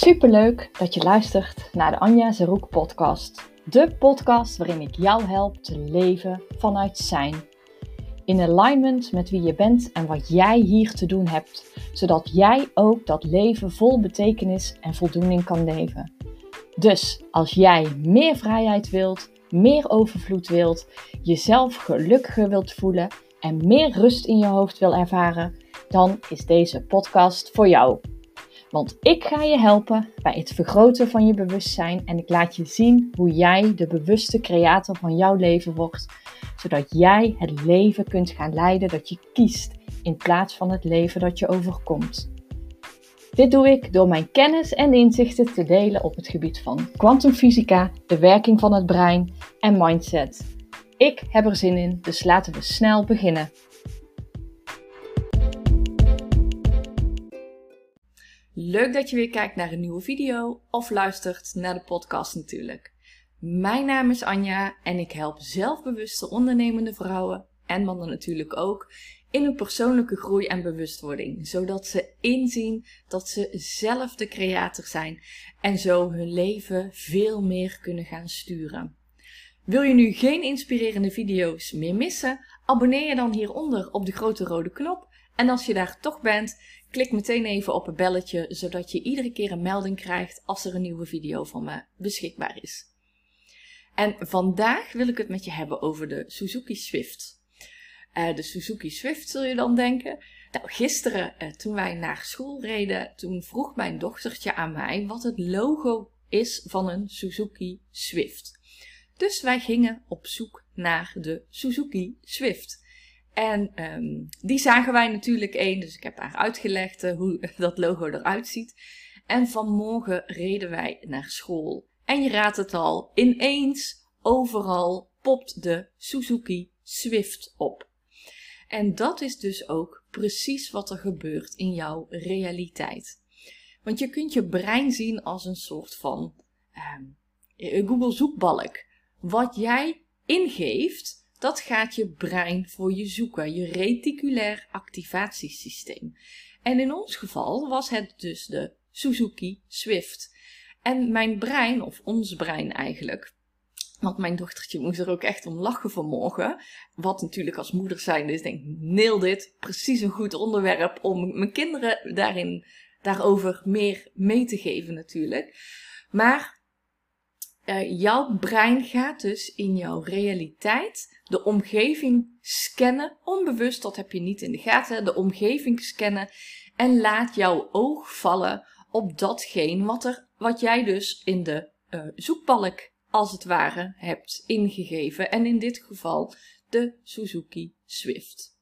Superleuk dat je luistert naar de Anja Zeroek podcast. De podcast waarin ik jou help te leven vanuit zijn. In alignment met wie je bent en wat jij hier te doen hebt, zodat jij ook dat leven vol betekenis en voldoening kan leven. Dus als jij meer vrijheid wilt, meer overvloed wilt, jezelf gelukkiger wilt voelen en meer rust in je hoofd wil ervaren, dan is deze podcast voor jou. Want ik ga je helpen bij het vergroten van je bewustzijn en ik laat je zien hoe jij de bewuste creator van jouw leven wordt, zodat jij het leven kunt gaan leiden dat je kiest in plaats van het leven dat je overkomt. Dit doe ik door mijn kennis en inzichten te delen op het gebied van kwantumfysica, de werking van het brein en mindset. Ik heb er zin in, dus laten we snel beginnen. Leuk dat je weer kijkt naar een nieuwe video of luistert naar de podcast natuurlijk. Mijn naam is Anja en ik help zelfbewuste ondernemende vrouwen en mannen natuurlijk ook in hun persoonlijke groei en bewustwording, zodat ze inzien dat ze zelf de creator zijn en zo hun leven veel meer kunnen gaan sturen. Wil je nu geen inspirerende video's meer missen? Abonneer je dan hieronder op de grote rode knop. En als je daar toch bent, klik meteen even op het belletje, zodat je iedere keer een melding krijgt als er een nieuwe video van me beschikbaar is. En vandaag wil ik het met je hebben over de Suzuki Swift. Uh, de Suzuki Swift zul je dan denken. Nou, gisteren uh, toen wij naar school reden, toen vroeg mijn dochtertje aan mij wat het logo is van een Suzuki Swift. Dus wij gingen op zoek naar de Suzuki Swift. En um, die zagen wij natuurlijk één, dus ik heb haar uitgelegd uh, hoe dat logo eruit ziet. En vanmorgen reden wij naar school. En je raadt het al, ineens overal popt de Suzuki Swift op. En dat is dus ook precies wat er gebeurt in jouw realiteit. Want je kunt je brein zien als een soort van um, Google zoekbalk. Wat jij ingeeft, dat gaat je brein voor je zoeken, je reticulair activatiesysteem. En in ons geval was het dus de Suzuki Swift. En mijn brein, of ons brein eigenlijk, want mijn dochtertje moest er ook echt om lachen vanmorgen. Wat natuurlijk als moeder zijn is, denk neel dit, precies een goed onderwerp om mijn kinderen daarin, daarover meer mee te geven natuurlijk. Maar uh, jouw brein gaat dus in jouw realiteit de omgeving scannen, onbewust, dat heb je niet in de gaten, de omgeving scannen en laat jouw oog vallen op datgene wat, er, wat jij dus in de uh, zoekbalk als het ware hebt ingegeven en in dit geval de Suzuki Swift.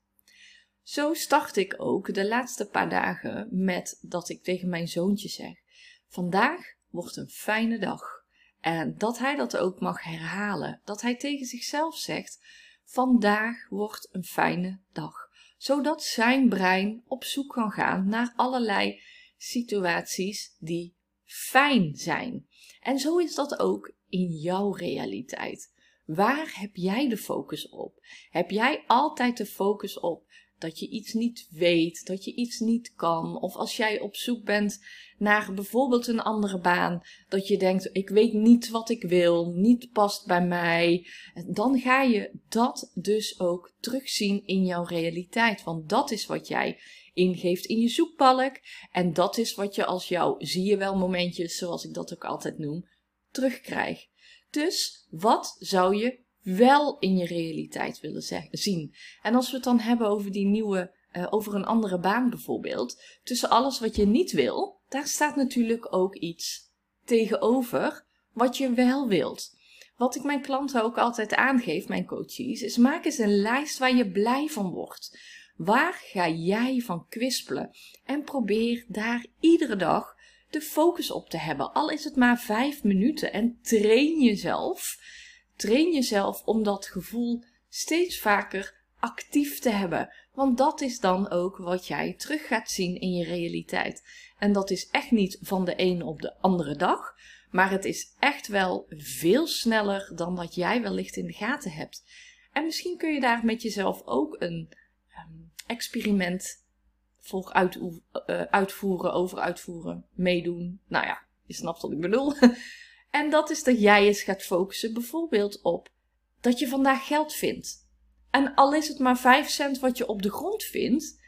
Zo start ik ook de laatste paar dagen met dat ik tegen mijn zoontje zeg: Vandaag wordt een fijne dag. En dat hij dat ook mag herhalen. Dat hij tegen zichzelf zegt: Vandaag wordt een fijne dag. Zodat zijn brein op zoek kan gaan naar allerlei situaties die fijn zijn. En zo is dat ook in jouw realiteit. Waar heb jij de focus op? Heb jij altijd de focus op dat je iets niet weet, dat je iets niet kan. Of als jij op zoek bent naar bijvoorbeeld een andere baan, dat je denkt: ik weet niet wat ik wil, niet past bij mij. Dan ga je dat dus ook terugzien in jouw realiteit. Want dat is wat jij ingeeft in je zoekbalk. En dat is wat je als jouw zie je wel momentjes, zoals ik dat ook altijd noem, terugkrijgt. Dus wat zou je wel in je realiteit willen zien. En als we het dan hebben over die nieuwe, uh, over een andere baan bijvoorbeeld, tussen alles wat je niet wil, daar staat natuurlijk ook iets tegenover wat je wel wilt. Wat ik mijn klanten ook altijd aangeef, mijn coaches, is maak eens een lijst waar je blij van wordt. Waar ga jij van kwispelen? En probeer daar iedere dag de focus op te hebben. Al is het maar vijf minuten en train jezelf Train jezelf om dat gevoel steeds vaker actief te hebben. Want dat is dan ook wat jij terug gaat zien in je realiteit. En dat is echt niet van de een op de andere dag. Maar het is echt wel veel sneller dan dat jij wellicht in de gaten hebt. En misschien kun je daar met jezelf ook een um, experiment voor uh, uitvoeren, over uitvoeren, meedoen. Nou ja, je snapt wat ik bedoel. En dat is dat jij eens gaat focussen bijvoorbeeld op dat je vandaag geld vindt. En al is het maar 5 cent wat je op de grond vindt,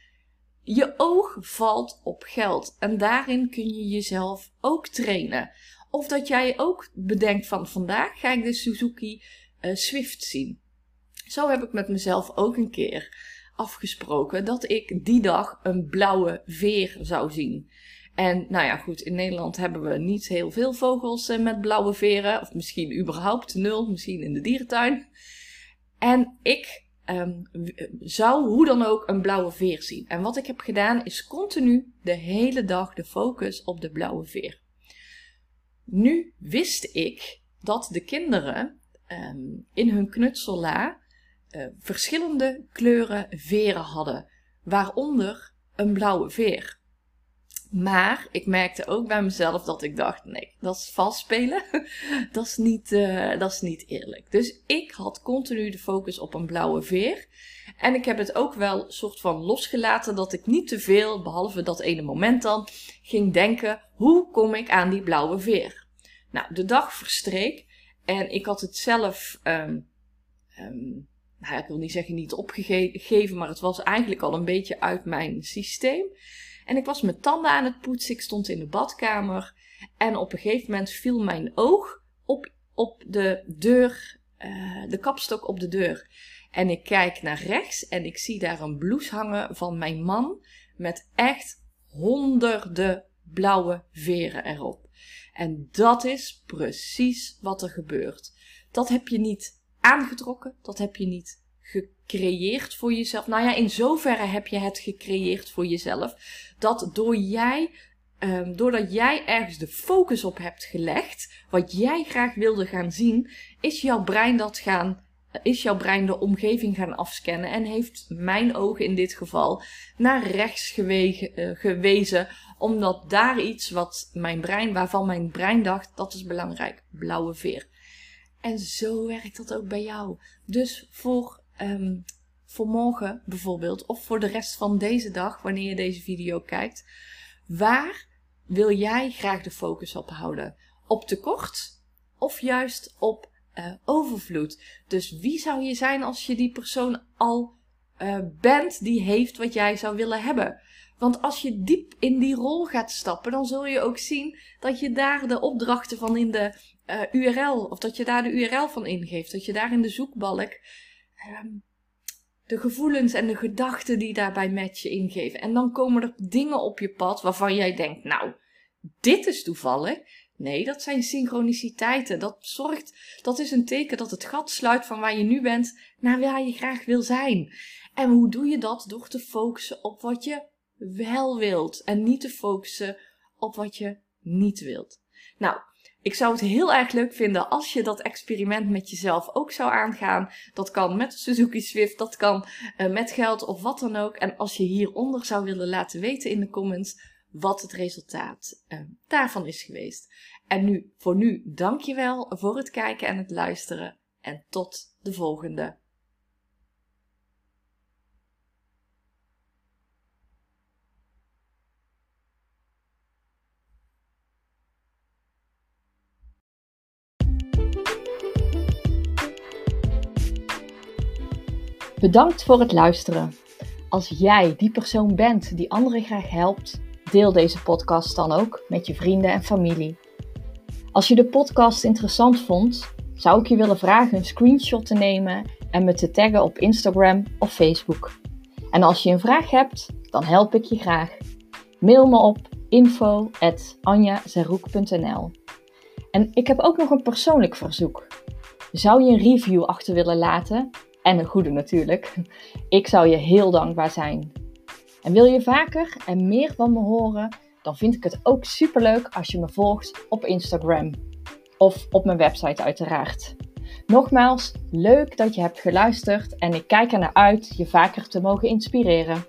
je oog valt op geld. En daarin kun je jezelf ook trainen. Of dat jij ook bedenkt van vandaag ga ik de Suzuki uh, Swift zien. Zo heb ik met mezelf ook een keer afgesproken dat ik die dag een blauwe veer zou zien. En nou ja, goed, in Nederland hebben we niet heel veel vogels eh, met blauwe veren. Of misschien überhaupt nul, misschien in de dierentuin. En ik um, zou hoe dan ook een blauwe veer zien. En wat ik heb gedaan is continu de hele dag de focus op de blauwe veer. Nu wist ik dat de kinderen um, in hun knutsella uh, verschillende kleuren veren hadden, waaronder een blauwe veer. Maar ik merkte ook bij mezelf dat ik dacht: nee, dat is vals spelen. dat, is niet, uh, dat is niet eerlijk. Dus ik had continu de focus op een blauwe veer. En ik heb het ook wel soort van losgelaten dat ik niet te veel, behalve dat ene moment dan, ging denken: hoe kom ik aan die blauwe veer? Nou, de dag verstreek en ik had het zelf. Um, um, nou, ik wil niet zeggen niet opgegeven, maar het was eigenlijk al een beetje uit mijn systeem. En ik was mijn tanden aan het poetsen. Ik stond in de badkamer. En op een gegeven moment viel mijn oog op, op de deur, uh, de kapstok op de deur. En ik kijk naar rechts en ik zie daar een blouse hangen van mijn man. Met echt honderden blauwe veren erop. En dat is precies wat er gebeurt. Dat heb je niet aangetrokken, dat heb je niet gecreëerd voor jezelf. Nou ja, in zoverre heb je het gecreëerd voor jezelf. Dat door jij, um, doordat jij ergens de focus op hebt gelegd, wat jij graag wilde gaan zien, is jouw brein dat gaan. Is jouw brein de omgeving gaan afscannen en heeft mijn ogen in dit geval naar rechts gewegen, uh, gewezen, omdat daar iets wat mijn brein, waarvan mijn brein dacht, dat is belangrijk, blauwe veer. En zo werkt dat ook bij jou. Dus voor um, voor morgen bijvoorbeeld, of voor de rest van deze dag, wanneer je deze video kijkt, waar wil jij graag de focus op houden? Op tekort of juist op uh, overvloed? Dus wie zou je zijn als je die persoon al uh, bent die heeft wat jij zou willen hebben? Want als je diep in die rol gaat stappen, dan zul je ook zien dat je daar de opdrachten van in de uh, URL, of dat je daar de URL van ingeeft, dat je daar in de zoekbalk um, de gevoelens en de gedachten die daarbij met je ingeven. En dan komen er dingen op je pad waarvan jij denkt, nou, dit is toevallig. Nee, dat zijn synchroniciteiten. Dat zorgt, dat is een teken dat het gat sluit van waar je nu bent naar waar je graag wil zijn. En hoe doe je dat? Door te focussen op wat je wel wilt en niet te focussen op wat je niet wilt. Nou, ik zou het heel erg leuk vinden als je dat experiment met jezelf ook zou aangaan. Dat kan met Suzuki Swift, dat kan uh, met geld of wat dan ook. En als je hieronder zou willen laten weten in de comments wat het resultaat uh, daarvan is geweest. En nu, voor nu, dankjewel voor het kijken en het luisteren. En tot de volgende. Bedankt voor het luisteren. Als jij die persoon bent die anderen graag helpt, deel deze podcast dan ook met je vrienden en familie. Als je de podcast interessant vond, zou ik je willen vragen een screenshot te nemen en me te taggen op Instagram of Facebook. En als je een vraag hebt, dan help ik je graag. Mail me op info.anjazeroek.nl En ik heb ook nog een persoonlijk verzoek. Zou je een review achter willen laten en een goede natuurlijk. Ik zou je heel dankbaar zijn. En wil je vaker en meer van me horen, dan vind ik het ook superleuk als je me volgt op Instagram. Of op mijn website uiteraard. Nogmaals, leuk dat je hebt geluisterd en ik kijk er naar uit je vaker te mogen inspireren.